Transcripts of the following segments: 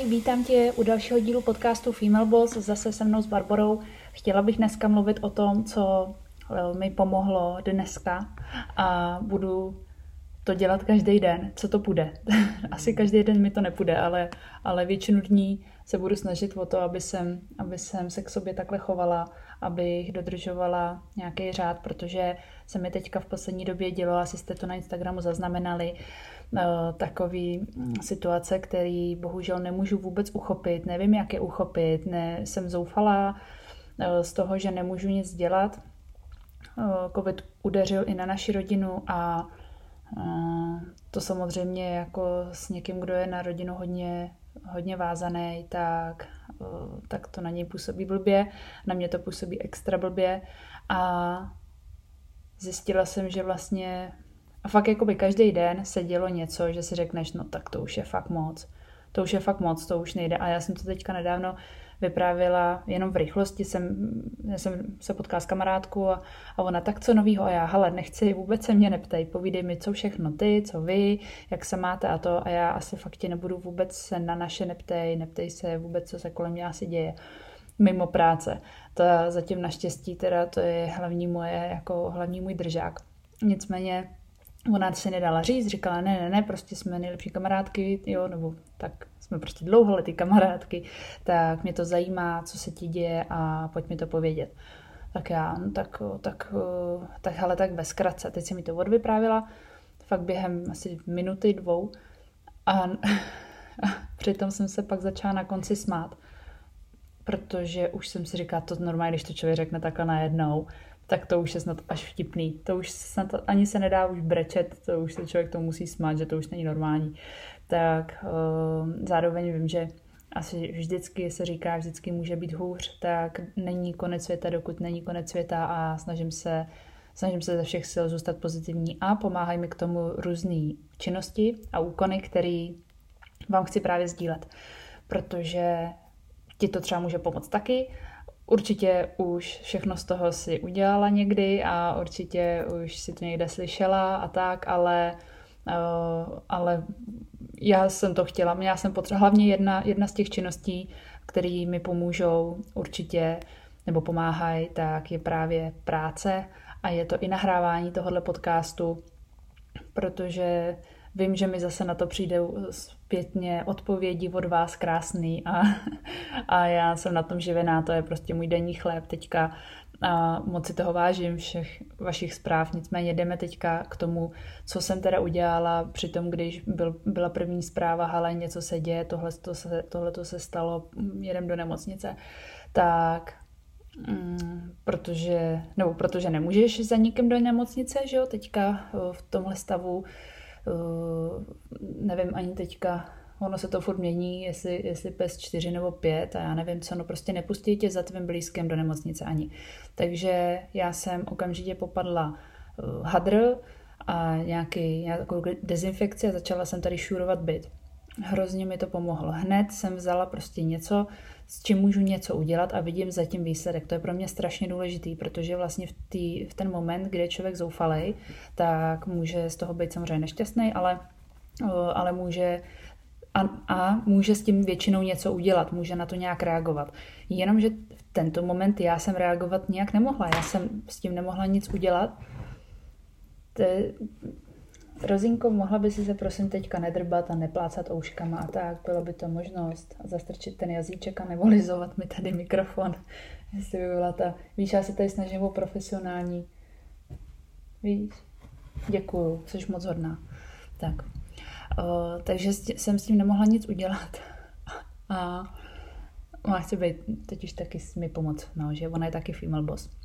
Ahoj, vítám tě u dalšího dílu podcastu Female Boss, zase se mnou s Barborou. Chtěla bych dneska mluvit o tom, co mi pomohlo dneska a budu to dělat každý den, co to půjde. Asi každý den mi to nepůjde, ale, ale většinu dní se budu snažit o to, aby jsem, aby jsem se k sobě takhle chovala, abych dodržovala nějaký řád, protože se mi teďka v poslední době dělo, asi jste to na Instagramu zaznamenali, eh, takový mm, situace, který bohužel nemůžu vůbec uchopit, nevím, jak je uchopit, ne, jsem zoufalá eh, z toho, že nemůžu nic dělat. Eh, Covid udeřil i na naši rodinu a to samozřejmě jako s někým, kdo je na rodinu hodně, hodně vázaný, tak, tak to na něj působí blbě, na mě to působí extra blbě a zjistila jsem, že vlastně a fakt jakoby každý den se dělo něco, že si řekneš, no tak to už je fakt moc. To už je fakt moc, to už nejde. A já jsem to teďka nedávno vyprávila jenom v rychlosti. Jsem, já jsem se potkala s kamarádkou a, a ona tak co novýho a já, hele, nechci, vůbec se mě neptej, povídej mi, co všechno ty, co vy, jak se máte a to a já asi fakt tě nebudu vůbec se na naše neptej, neptej se vůbec, co se kolem mě asi děje mimo práce. To zatím naštěstí teda to je hlavní moje, jako hlavní můj držák. Nicméně ona si nedala říct, říkala ne, ne, ne, prostě jsme nejlepší kamarádky, jo, nebo tak jsme prostě dlouholetý kamarádky, tak mě to zajímá, co se ti děje a pojď mi to povědět. Tak já, no, tak, tak, tak hele, tak ve zkratce. Teď si mi to odvyprávila, fakt během asi minuty, dvou. A, a přitom jsem se pak začala na konci smát, protože už jsem si říkala, to normálně, když to člověk řekne takhle najednou, tak to už je snad až vtipný. To už snad ani se nedá už brečet, to už se člověk to musí smát, že to už není normální. Tak uh, zároveň vím, že asi vždycky se říká, vždycky může být hůř, tak není konec světa, dokud není konec světa a snažím se, snažím se ze všech sil zůstat pozitivní a pomáhají mi k tomu různé činnosti a úkony, které vám chci právě sdílet. Protože ti to třeba může pomoct taky. Určitě už všechno z toho si udělala někdy a určitě už si to někde slyšela a tak, ale, uh, ale já jsem to chtěla. Já jsem potřeba, hlavně jedna, jedna z těch činností, které mi pomůžou určitě nebo pomáhají, tak je právě práce a je to i nahrávání tohohle podcastu, protože vím, že mi zase na to přijde zpětně odpovědi od vás krásný a, a já jsem na tom živená, to je prostě můj denní chléb teďka a moc si toho vážím všech vašich zpráv, nicméně jdeme teďka k tomu, co jsem teda udělala při tom, když byl, byla první zpráva, ale něco se děje, tohle to se, tohle to se stalo, jedem do nemocnice, tak mm, protože, nebo protože nemůžeš za nikým do nemocnice, že jo, teďka v tomhle stavu nevím ani teďka, ono se to furt mění, jestli, jestli pes 4 nebo 5 a já nevím co, no prostě nepustí tě za tvým blízkým do nemocnice ani. Takže já jsem okamžitě popadla uh, hadr a nějaký, nějakou dezinfekci a začala jsem tady šurovat byt. Hrozně mi to pomohlo. Hned jsem vzala prostě něco, s čím můžu něco udělat a vidím zatím výsledek. To je pro mě strašně důležitý, protože vlastně v, tý, v ten moment, kdy je člověk zoufalej, tak může z toho být samozřejmě nešťastný, ale, ale může a, a může s tím většinou něco udělat, může na to nějak reagovat. Jenomže v tento moment já jsem reagovat nějak nemohla, já jsem s tím nemohla nic udělat. To je, Rozinko, mohla by si se prosím teďka nedrbat a neplácat ouškama a tak, bylo by to možnost zastrčit ten jazyček a nevolizovat mi tady mikrofon, jestli by byla ta, víš, já se tady snažím o profesionální, víš, děkuju, jsi moc hodná. Tak, uh, takže jsem s tím nemohla nic udělat. A ona chce být teď už taky mi pomoct, no, že? Ona je taky female boss.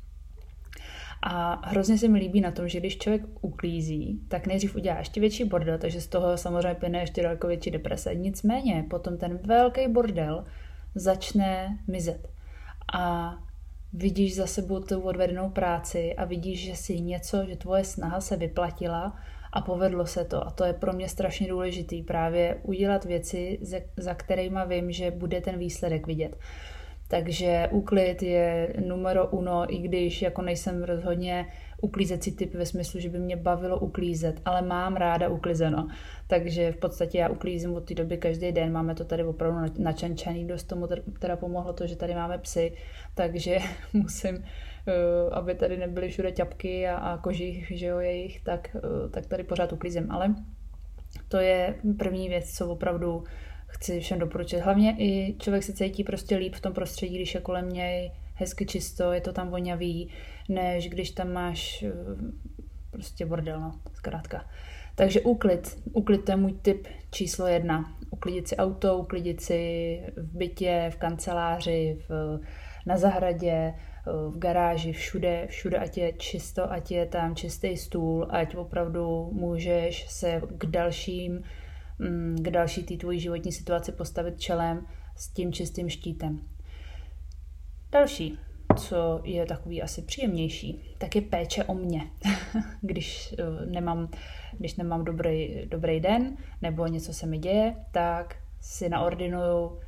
A hrozně se mi líbí na tom, že když člověk uklízí, tak nejdřív udělá ještě větší bordel, takže z toho samozřejmě plyne ještě daleko větší deprese. Nicméně potom ten velký bordel začne mizet. A vidíš za sebou tu odvedenou práci a vidíš, že si něco, že tvoje snaha se vyplatila a povedlo se to. A to je pro mě strašně důležitý, právě udělat věci, za kterými vím, že bude ten výsledek vidět. Takže úklid je numero uno, i když jako nejsem rozhodně uklízecí typ ve smyslu, že by mě bavilo uklízet, ale mám ráda uklizeno. Takže v podstatě já uklízím od té doby každý den. Máme to tady opravdu načančaný. Dost tomu teda pomohlo to, že tady máme psy, takže musím Eh, aby tady nebyly všude ťapky a, a koži, že jo, jejich, tak, eh, tak tady pořád uklízím. Ale to je první věc, co opravdu chci všem doporučit. Hlavně i člověk se cítí prostě líp v tom prostředí, když je kolem něj hezky čisto, je to tam vonavý, než když tam máš eh, prostě bordel, no, zkrátka. Takže úklid. Úklid to je můj tip číslo jedna. Uklidit si auto, uklidit si v bytě, v kanceláři, v, na zahradě, v garáži, všude, všude, ať je čisto, ať je tam čistý stůl, ať opravdu můžeš se k dalším, k další té tvojí životní situaci postavit čelem s tím čistým štítem. Další, co je takový asi příjemnější, tak je péče o mě. když eh, nemám, když nemám dobrý, dobrý den nebo něco se mi děje, tak si naordinuju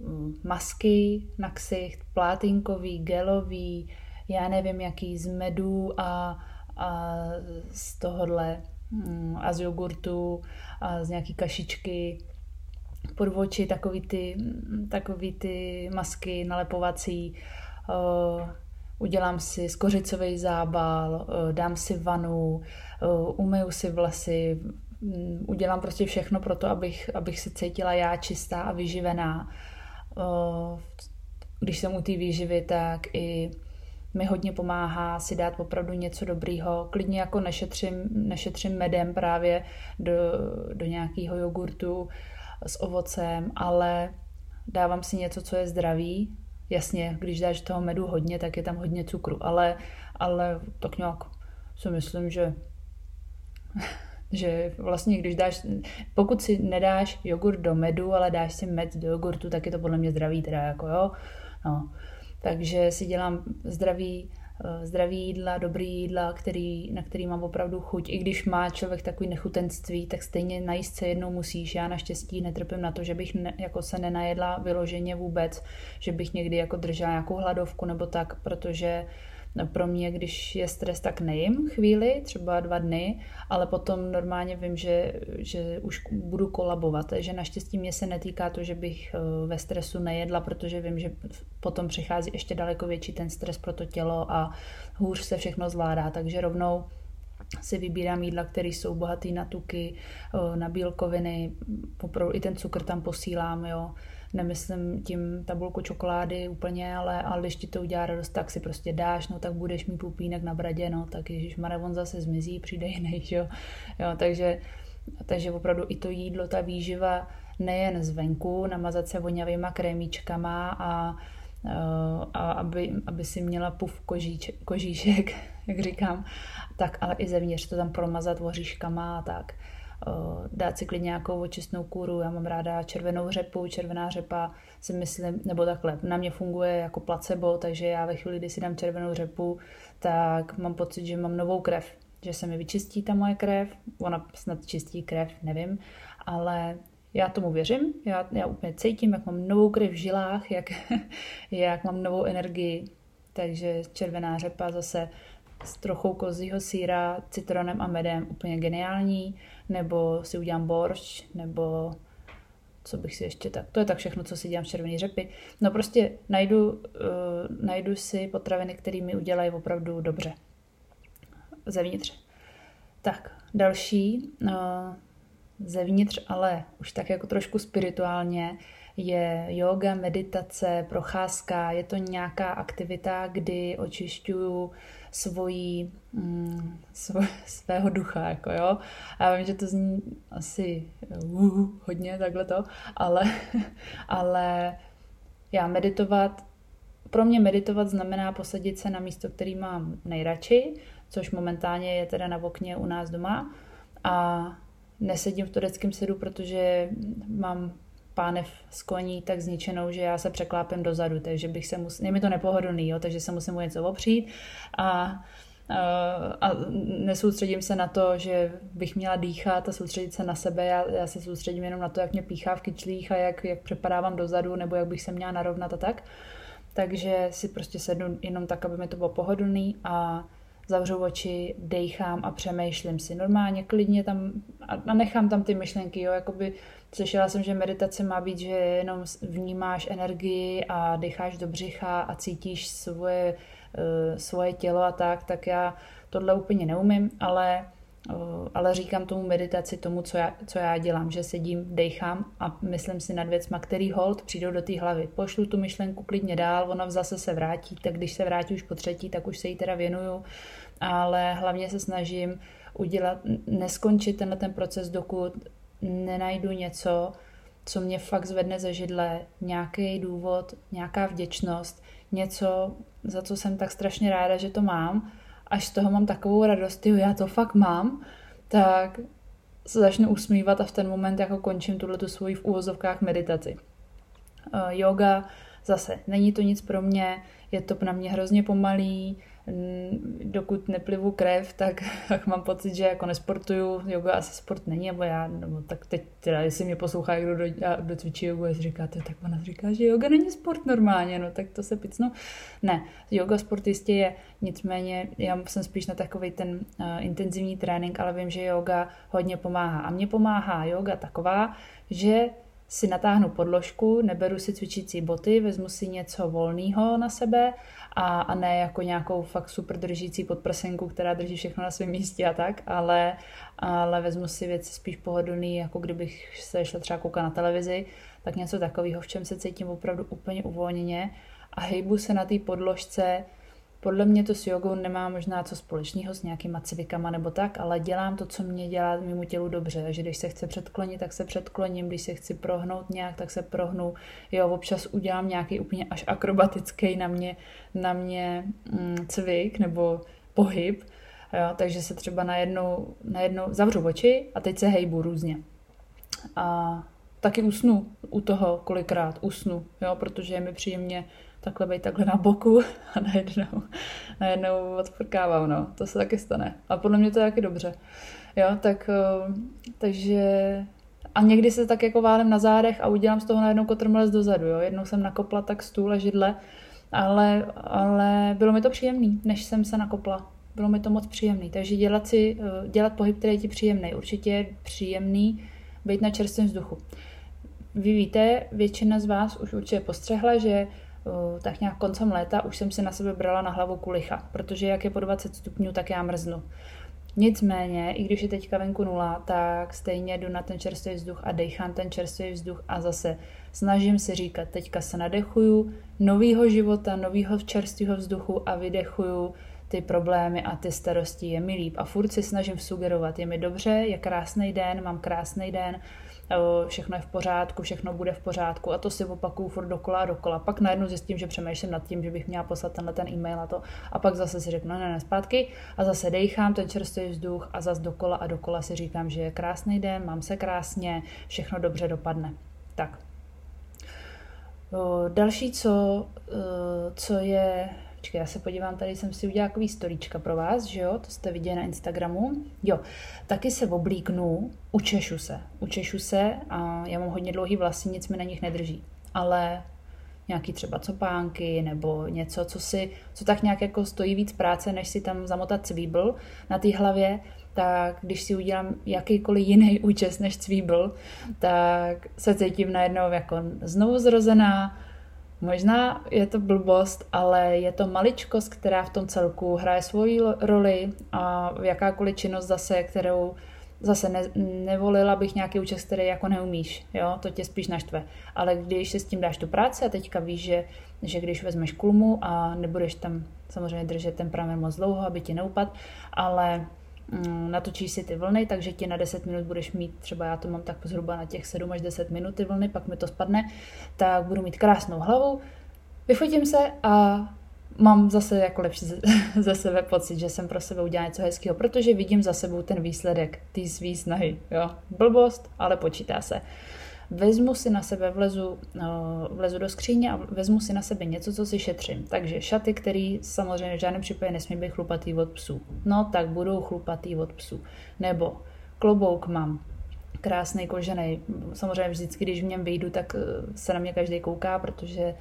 Mm, masky na ksicht, plátinkový, gelový, já nevím jaký z medu a, a z tohohle mm, a z jogurtu a z nějaký kašičky pod oči, takový ty, mm, takový ty masky nalepovací. Uh, udělám si skořicový zábal, uh, dám si vanu, uh, umyju si vlasy, udělám prostě všechno pro to, abych, abych se cítila já čistá a vyživená když jsem u té výživy, tak i mi hodně pomáhá si dát opravdu něco dobrýho. Klidně jako nešetřím, nešetřím medem právě do, do nějakého jogurtu s ovocem, ale dávám si něco, co je zdravý. Jasně, když dáš toho medu hodně, tak je tam hodně cukru, ale, ale tak nějak si myslím, že že vlastně, když dáš, pokud si nedáš jogurt do medu, ale dáš si med do jogurtu, tak je to podle mě zdravý teda, jako jo. No. Takže si dělám zdravý, eh, zdravý jídla, dobrý jídla, který, na který mám opravdu chuť. I když má člověk takový nechutenství, tak stejně najíst se jednou musíš. Já naštěstí netrpím na to, že bych ne, jako se nenajedla vyloženě vůbec, že bych někdy jako držela nějakou hladovku nebo tak, protože uh, pro mě, když je stres, tak nejím chvíli, třeba dva dny, ale potom normálně vím, že, že už budu kolabovat. Takže naštěstí mě se netýká to, že bych eh, ve stresu nejedla, protože vím, že potom přichází ještě daleko větší ten stres pro to tělo a hůř se všechno zvládá. Takže rovnou si vybírám jídla, které jsou bohatý na tuky, eh, na bílkoviny, i ten cukr tam posílám, jo nemyslím tím tabulku čokolády úplně, ale, ale když ti to udělá radost, tak si prostě dáš, no tak budeš mít pupínek na bradě, no tak Ježíš on zase zmizí, přijde jiný, jo. jo takže, takže opravdu i to jídlo, ta výživa nejen zvenku, namazat se voňavýma krémíčkama a, a aby, aby si měla puf kožíč, kožíšek, jak říkám, tak ale i zevnitř to tam promazat voříškama a tak. Eh, dát si klidně nějakou očistnou kůru. Já mám ráda červenou řepu, červená řepa si myslím, nebo takhle, na mě funguje jako placebo, takže já ve chvíli, kdy si dám červenou řepu, tak mám pocit, že mám novou krev, že se mi vyčistí ta moje krev, ona snad čistí krev, nevím, ale já tomu věřím, já, já úplně cítím, jak mám novou krev v žilách, jak, jak mám novou energii, takže červená řepa zase s trochou kozího síra, citronem a medem úplně geniální nebo si udělám borš, nebo co bych si ještě tak, to je tak všechno, co si dělám z červené řepy. No prostě najdu, uh, najdu si potraviny, které mi udělají opravdu dobře. Zevnitř. Tak, další, uh, zevnitř, ale už tak jako trošku spirituálně, je yoga, meditace, procházka, je to nějaká aktivita, kdy očišťuju svojí, mm, svo, svého ducha, jako jo. Já vím, že to zní asi uh, hodně takhle to, ale, ale já meditovat, pro mě meditovat znamená posadit se na místo, který mám nejradši, což momentálně je teda na okně u nás doma a nesedím v tureckém sedu, protože mám pánev s koní tak zničenou, že já se překlápím dozadu, takže bych se musel, je mi to nepohodlný, jo, takže se musím o něco opřít a a nesoustředím se na to, že bych měla dýchat a soustředit se na sebe. Já, já se soustředím jenom na to, jak mě píchá v kyčlích a jak, jak přepadávám dozadu, nebo jak bych se měla narovnat a tak. Takže si prostě sednu jenom tak, aby mi to bylo pohodlný a zavřu oči, dejchám a přemýšlím si. Normálně, klidně tam a nechám tam ty myšlenky, jo, jakoby slyšela jsem, že meditace má být, že jenom vnímáš energii a decháš do břicha a cítíš svoje, uh, svoje tělo a tak, tak já tohle úplně neumím, ale ale říkám tomu meditaci, tomu, co já, co já dělám, že sedím, dejchám a myslím si nad věcma, který hold přijdou do té hlavy. Pošlu tu myšlenku klidně dál, ona zase se vrátí, tak když se vrátí už po třetí, tak už se jí teda věnuju, ale hlavně se snažím udělat, neskončit tenhle ten proces, dokud nenajdu něco, co mě fakt zvedne ze židle, nějaký důvod, nějaká vděčnost, něco, za co jsem tak strašně ráda, že to mám až z toho mám takovou radost, jo, já to fakt mám, tak se začnu usmívat a v ten moment jako končím tuhle tu svoji v úvozovkách meditaci. Uh, yoga zase není to nic pro mě, je to na mě hrozně pomalý, dokud neplivu krev, tak, tak mám pocit, že jako nesportuju, yoga asi sport není, nebo já, nebo tak teď teda, jestli mě poslouchá kdo do, do cvičí jogu, jestli říkáte, tak ona říká, že yoga není sport normálně, no tak to se picnu. Ne, yoga sport jistě je, nicméně já jsem spíš na takový ten uh, intenzivní trénink, ale vím, že yoga hodně pomáhá. A mně pomáhá yoga taková, že si natáhnu podložku, neberu si cvičící boty, vezmu si něco volného na sebe a, a ne jako nějakou fakt super držící podprsenku, která drží všechno na svém místě a tak, ale, ale vezmu si věci spíš pohodlný, jako kdybych se šla třeba koukat na televizi, tak něco takového, v čem se cítím opravdu úplně uvolněně. A hejbu se na té podložce podle mě to s jogou nemá možná co společného s nějakýma cvikama nebo tak, ale dělám to, co mě dělá mému tělu dobře. Takže když se chce předklonit, tak se předkloním, když se chci prohnout nějak, tak se prohnu. Jo, občas udělám nějaký úplně až akrobatický na mě, na mě mm, cvik nebo pohyb. Jo, takže se třeba najednou, najednou zavřu oči a teď se hejbu různě. A taky usnu u toho kolikrát, usnu, jo, protože je mi příjemně takhle být takhle na boku a najednou, najednou odprkávám, no. To se taky stane. A podle mě to je taky dobře. Jo, tak, eh, takže a někdy se tak jako válím na zádech a udělám z toho najednou kotrmelec dozadu, jo. Jednou jsem nakopla tak stůl a židle, ale, ale bylo mi to příjemný, než jsem se nakopla. Bylo mi to moc příjemný. Takže dělat si, eh, dělat pohyb, který je ti příjemný. Určitě je příjemný být na čerstvém vzduchu. Vy víte, většina z vás už určitě postřehla, že tak nějak koncem léta už jsem si na sebe brala na hlavu kulicha, protože jak je po 20 stupňů, tak já mrznu. Nicméně, i když je teďka venku nula, tak stejně jdu na ten čerstvý vzduch a dechám ten čerstvý vzduch a zase snažím si říkat, teďka se nadechuju novýho života, novýho čerstvého vzduchu a vydechuju ty problémy a ty starosti, je mi líp. A furt si snažím sugerovat, je mi dobře, je krásný den, mám krásný den, všechno je v pořádku, všechno bude v pořádku a to si opakuju furt dokola a dokola. Pak najednou zjistím, že přemýšlím nad tím, že bych měla poslat tenhle ten e-mail a to a pak zase si řeknu, ne, ne, zpátky a zase dejchám ten čerstvý vzduch a zase dokola a dokola si říkám, že je krásný den, mám se krásně, všechno dobře dopadne. Tak. Další, co, co je Počkej, já se podívám, tady jsem si udělala takový storíčka pro vás, že jo, to jste viděli na Instagramu. Jo, taky se oblíknu, učešu se, učešu se a já mám hodně dlouhý vlasy, nic mi na nich nedrží. Ale nějaký třeba copánky nebo něco, co si, co tak nějak jako stojí víc práce, než si tam zamotat cvíbl na té hlavě, tak když si udělám jakýkoliv jiný účes než cvíbl, tak se cítím najednou jako znovu zrozená, Možná je to blbost, ale je to maličkost, která v tom celku hraje svoji roli a jakákoliv činnost zase, kterou zase ne, nevolila bych nějaký účast, který jako neumíš, jo, to tě spíš naštve. Ale když si s tím dáš tu práci a teďka víš, že, že když vezmeš kulmu a nebudeš tam samozřejmě držet ten pramen moc dlouho, aby ti neupad, ale natočíš si ty vlny, takže ti na 10 minut budeš mít, třeba já to mám tak zhruba na těch 7 až 10 minut ty vlny, pak mi to spadne, tak budu mít krásnou hlavu, vyfotím se a mám zase jako lepší ze sebe pocit, že jsem pro sebe udělal něco hezkého, protože vidím za sebou ten výsledek, ty svý snahy, jo. Blbost, ale počítá se vezmu si na sebe, vlezu, no, vlezu do skříně a vezmu si na sebe něco, co si šetřím. Takže šaty, které samozřejmě v žádném případě nesmí být chlupatý od psů. No tak budou chlupatý od psů. Nebo klobouk mám, krásný kožený. Samozřejmě vždycky, když v něm vyjdu, tak eh, se na mě každý kouká, protože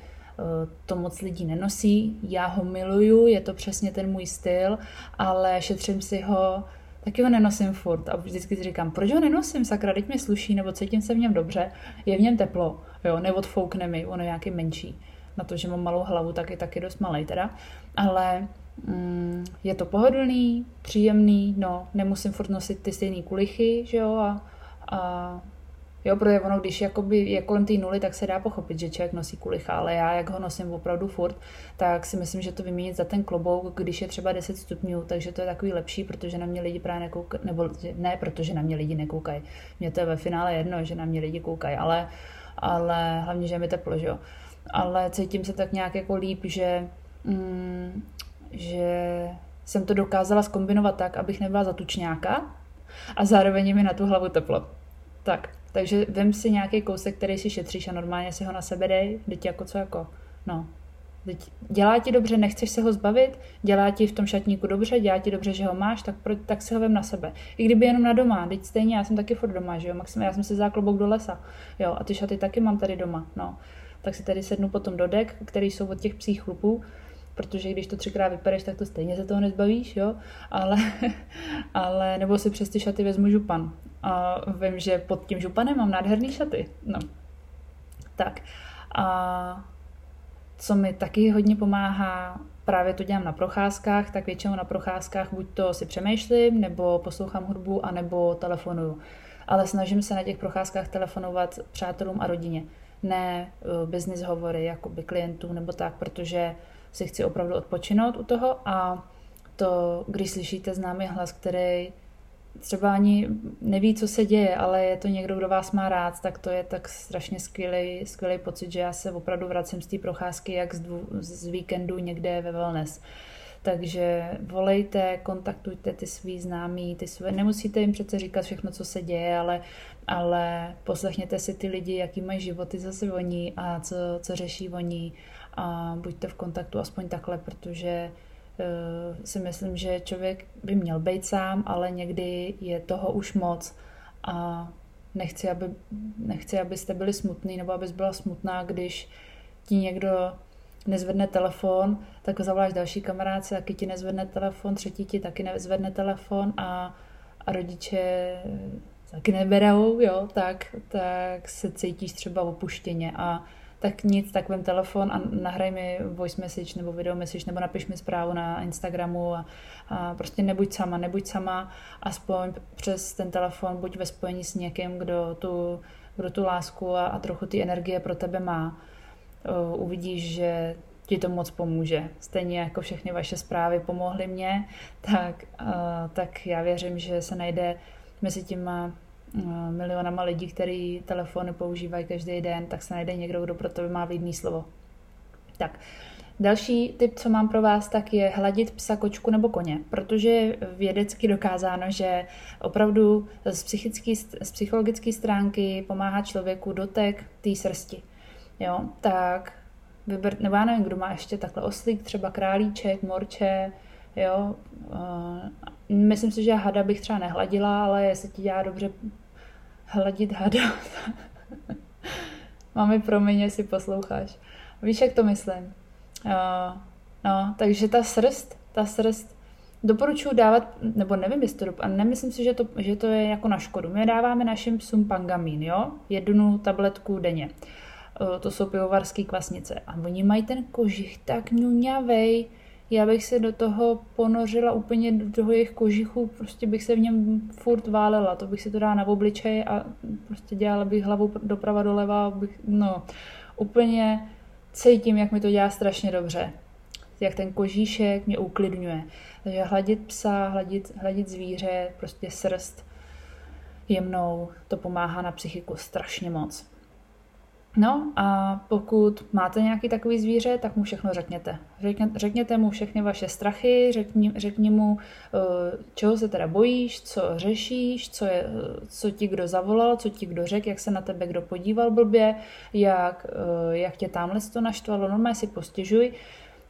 to moc lidí nenosí. Já ho miluju, je to přesně ten můj styl, ale šetřím si ho, taky ho nenosím furt a vždycky si říkám, proč ho nenosím, sakra, teď mi sluší, nebo cítím se v něm dobře, je v něm teplo, jo, neodfoukne mi, on je nějaký menší. Na to, že mám malou hlavu, tak je taky dost malý teda, ale mm, je to pohodlný, příjemný, no, nemusím furt nosit ty stejné kulichy, že jo, a, a Jo, protože ono, když jakoby je kolem té nuly, tak se dá pochopit, že člověk nosí kulicha, ale já, jak ho nosím opravdu furt, tak si myslím, že to vyměnit za ten klobouk, když je třeba 10 stupňů, takže to je takový lepší, protože na mě lidi právě nekoukají, nebo ne, protože na mě lidi nekoukají. Mně to je ve finále jedno, že na mě lidi koukají, ale, ale hlavně, že je mi teplo, že jo. Ale cítím se tak nějak jako líp, že, mm, že jsem to dokázala skombinovat tak, abych nebyla zatučňáka a zároveň mi na tu hlavu teplo. Tak, takže vem si nějaký kousek, který si šetříš a normálně si ho na sebe dej, teď jako co jako, no. Teď dělá ti dobře, nechceš se ho zbavit, dělá ti v tom šatníku dobře, dělá ti dobře, že ho máš, tak, pro, tak si ho vem na sebe. I kdyby jenom na doma, teď stejně, já jsem taky furt doma, že jo, maximálně já jsem si záklobok do lesa, jo, a ty šaty taky mám tady doma, no. Tak si tady sednu potom do dek, který jsou od těch psích chlupů, protože když to třikrát vypereš, tak to stejně se toho nezbavíš, jo, ale, ale nebo si přes ty šaty vezmu župan. A vím, že pod tím županem mám nádherný šaty, no. Tak. A co mi taky hodně pomáhá, právě to dělám na procházkách, tak většinou na procházkách buď to si přemýšlím, nebo poslouchám hudbu, anebo telefonuju. Ale snažím se na těch procházkách telefonovat přátelům a rodině. Ne uh, business hovory, jakoby klientů nebo tak, protože si chci opravdu odpočinout u toho a to, když slyšíte známý hlas, který třeba ani neví, co se děje, ale je to někdo, kdo vás má rád, tak to je tak strašně skvělý, skvělý pocit, že já se opravdu vracím z té procházky jak z, dvů, z víkendu někde ve wellness. Takže volejte, kontaktujte ty svý známí, ty své, nemusíte jim přece říkat všechno, co se děje, ale, ale poslechněte si ty lidi, jaký mají životy zase voní a co, co řeší voní a buďte v kontaktu aspoň takhle, protože uh, si myslím, že člověk by měl být sám, ale někdy je toho už moc. A nechci, aby, nechci abyste byli smutný nebo abys byla smutná, když ti někdo nezvedne telefon, tak zavoláš další kamarádce, taky ti nezvedne telefon, třetí ti taky nezvedne telefon a, a rodiče taky neberou, jo, tak, tak se cítíš třeba opuštěně. A tak nic, tak vem telefon a nahraj mi voice message nebo video message nebo napiš mi zprávu na Instagramu a, a prostě nebuď sama, nebuď sama, aspoň přes ten telefon buď ve spojení s někým, kdo tu, kdo tu lásku a, a trochu ty energie pro tebe má. Uvidíš, že ti to moc pomůže. Stejně jako všechny vaše zprávy pomohly mě, tak, tak já věřím, že se najde mezi těma milionama lidí, který telefony používají každý den, tak se najde někdo, kdo pro tebe má vlídný slovo. Tak, Další tip, co mám pro vás, tak je hladit psa, kočku nebo koně, protože je vědecky dokázáno, že opravdu z, psychický, z psychologické stránky pomáhá člověku dotek té srsti. Jo, tak vyber, nebo já nevím, kdo má ještě takhle oslík, třeba králíček, morče, jo, myslím si, že hada bych třeba nehladila, ale jestli ti dělá dobře hladit hada, Mami, promiň, jestli posloucháš. Víš, jak to myslím? Uh, no, takže ta srst, ta srst, doporučuji dávat, nebo nevím, jestli to, a nemyslím si, že to, že to je jako na škodu. My dáváme našim psům pangamín, jo? Jednu tabletku denně. Uh, to jsou pivovarské kvasnice. A oni mají ten kožich tak ňuňavej, já bych se do toho ponořila úplně do toho jejich kožichu, prostě bych se v něm furt válela, to bych si to dala na obličej a prostě dělala bych hlavu doprava doleva, bych, no, úplně cítím, jak mi to dělá strašně dobře. Jak ten kožíšek mě uklidňuje. Takže hladit psa, hladit, hladit zvíře, prostě srst jemnou, to pomáhá na psychiku strašně moc. No a pokud máte nějaký takový zvíře, tak mu všechno řekněte. Řekně, řekněte mu všechny vaše strachy, řekni, řekni mu, eh, čeho se teda bojíš, co řešíš, co, je, co ti kdo zavolal, co ti kdo řekl, jak se na tebe kdo podíval blbě, jak, eh, jak tě tamhle to naštvalo, normálně si postěžuj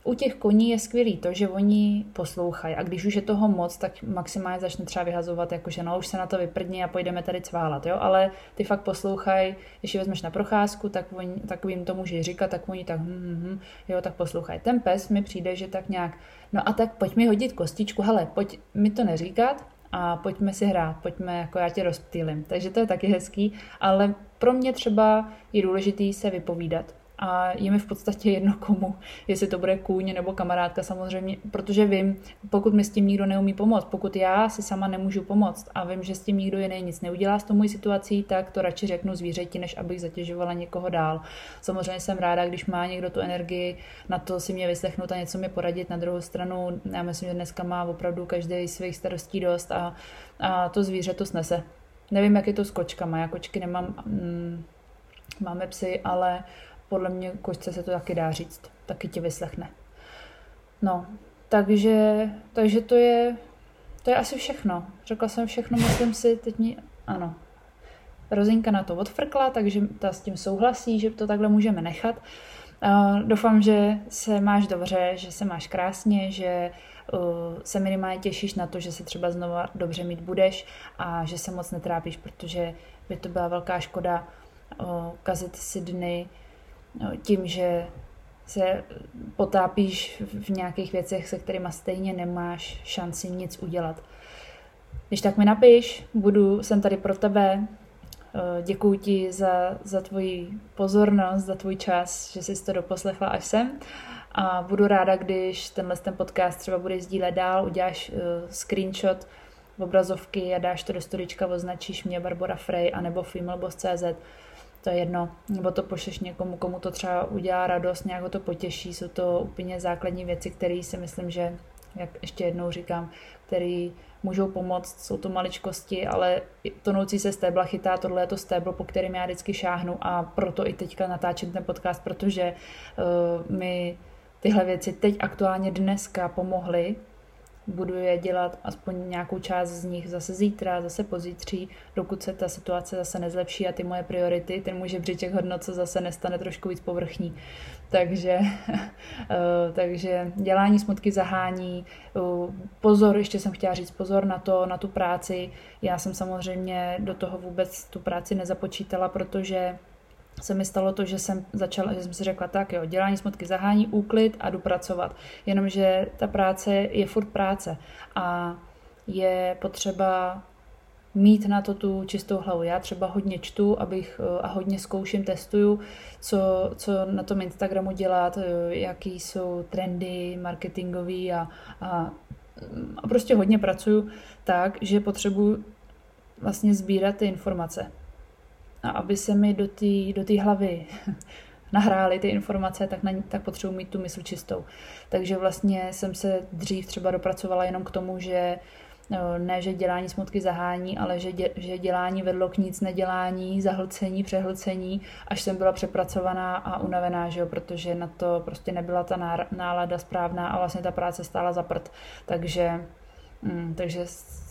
u těch koní je skvělý to, že oni poslouchají a když už je toho moc, tak maximálně začne třeba vyhazovat, jakože no už se na to vyprdni a pojdeme tady cválat, jo, ale ty fakt poslouchají, když je vezmeš na procházku, tak, oni, tak jim to může říkat, tak oni tak hm, hm, hm, jo, tak poslouchají. Ten pes mi přijde, že tak nějak, no a tak pojď mi hodit kostičku, hele, pojď mi to neříkat, a pojďme si hrát, pojďme, jako já tě rozptýlim. Takže to je taky hezký, ale pro mě třeba je důležitý se vypovídat a je mi v podstatě jedno komu, jestli to bude kůň nebo kamarádka samozřejmě, protože vím, pokud mi s tím nikdo neumí pomoct, pokud já si sama nemůžu pomoct a vím, že s tím nikdo jiný nic neudělá s tou mojí situací, tak to radši řeknu zvířeti, než abych zatěžovala někoho dál. Samozřejmě jsem ráda, když má někdo tu energii na to si mě vyslechnout a něco mi poradit. Na druhou stranu, já myslím, že dneska má opravdu každý svých starostí dost a, a to zvíře to snese. Nevím, jak je to s kočkama, já kočky nemám, mm, máme psy, ale podle mě kočce se to taky dá říct, taky ti vyslechne. No, takže, takže to je, to je asi všechno. Řekla jsem všechno, myslím si, teď mi, ano. Rozinka na to odfrkla, takže ta s tím souhlasí, že to takhle můžeme nechat. Uh, doufám, že se máš dobře, že se máš krásně, že uh, se minimálně těšíš na to, že se třeba znova dobře mít budeš a že se moc netrápíš, protože by to byla velká škoda uh, kazit si dny tím, že se potápíš v nějakých věcech, se kterými stejně nemáš šanci nic udělat. Když tak mi napiš, budu, jsem tady pro tebe, eh, děkuji ti za, za tvoji pozornost, za tvůj čas, že jsi to doposlechla až sem. A budu ráda, když tenhle ten podcast třeba bude sdílet dál, uděláš uh, screenshot obrazovky a dáš to do storička, označíš mě Barbara Frey anebo femaleboss.cz to je jedno, nebo to pošleš někomu, komu to třeba udělá radost, nějak ho to potěší, jsou to úplně základní věci, které si myslím, že, jak ještě jednou říkám, které můžou pomoct, jsou to maličkosti, ale tonoucí se stébla chytá, tohle je to stéblo, po kterém já vždycky šáhnu a proto i teďka natáčím ten podcast, protože uh, mi tyhle věci teď aktuálně dneska pomohly budu je dělat aspoň nějakou část z nich zase zítra, zase pozítří, dokud se ta situace zase nezlepší a ty moje priority, ten můj žebříček hodnot se zase nestane trošku víc povrchní. Takže, eh, takže dělání smutky zahání, eh, pozor, ještě jsem chtěla říct pozor na to, na tu práci. Já jsem samozřejmě do toho vůbec tu práci nezapočítala, protože se mi stalo to, že jsem začala, že jsem si řekla, tak jo, dělání smutky zahání, úklid a jdu pracovat. Jenomže ta práce je furt práce a je potřeba mít na to tu čistou hlavu. Já třeba hodně čtu abych, a hodně zkouším, testuju, co, co na tom Instagramu dělat, jaký jsou trendy marketingový a, a, a prostě hodně pracuju tak, že potřebuji vlastně sbírat ty informace a aby se mi do té do hlavy nahrály ty informace, tak, na, tak potřebuji mít tu mysl čistou. Takže vlastně jsem se dřív třeba dopracovala jenom k tomu, že eh, ne, že dělání smutky zahání, ale že, dě, že dělání vedlo k nic nedělání, zahlcení, přehlcení, až jsem byla přepracovaná a unavená, že jo, protože na to prostě nebyla ta nálada správná a vlastně ta práce stála za prd. Takže, mm, takže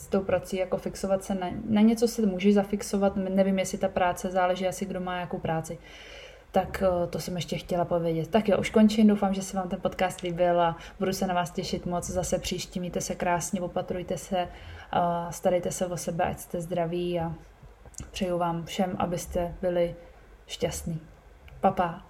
tou prací jako fixovat se na, na něco se může zafixovat, nevím, jestli ta práce záleží asi, kdo má jakou práci. Tak eh, to jsem ještě chtěla povědět. Tak jo, už končím, doufám, že se vám ten podcast líbil a budu se na vás těšit moc zase příští. Mějte se krásně, opatrujte se, starejte se o sebe, ať jste zdraví a přeju vám všem, abyste byli šťastní. Papa. Pa.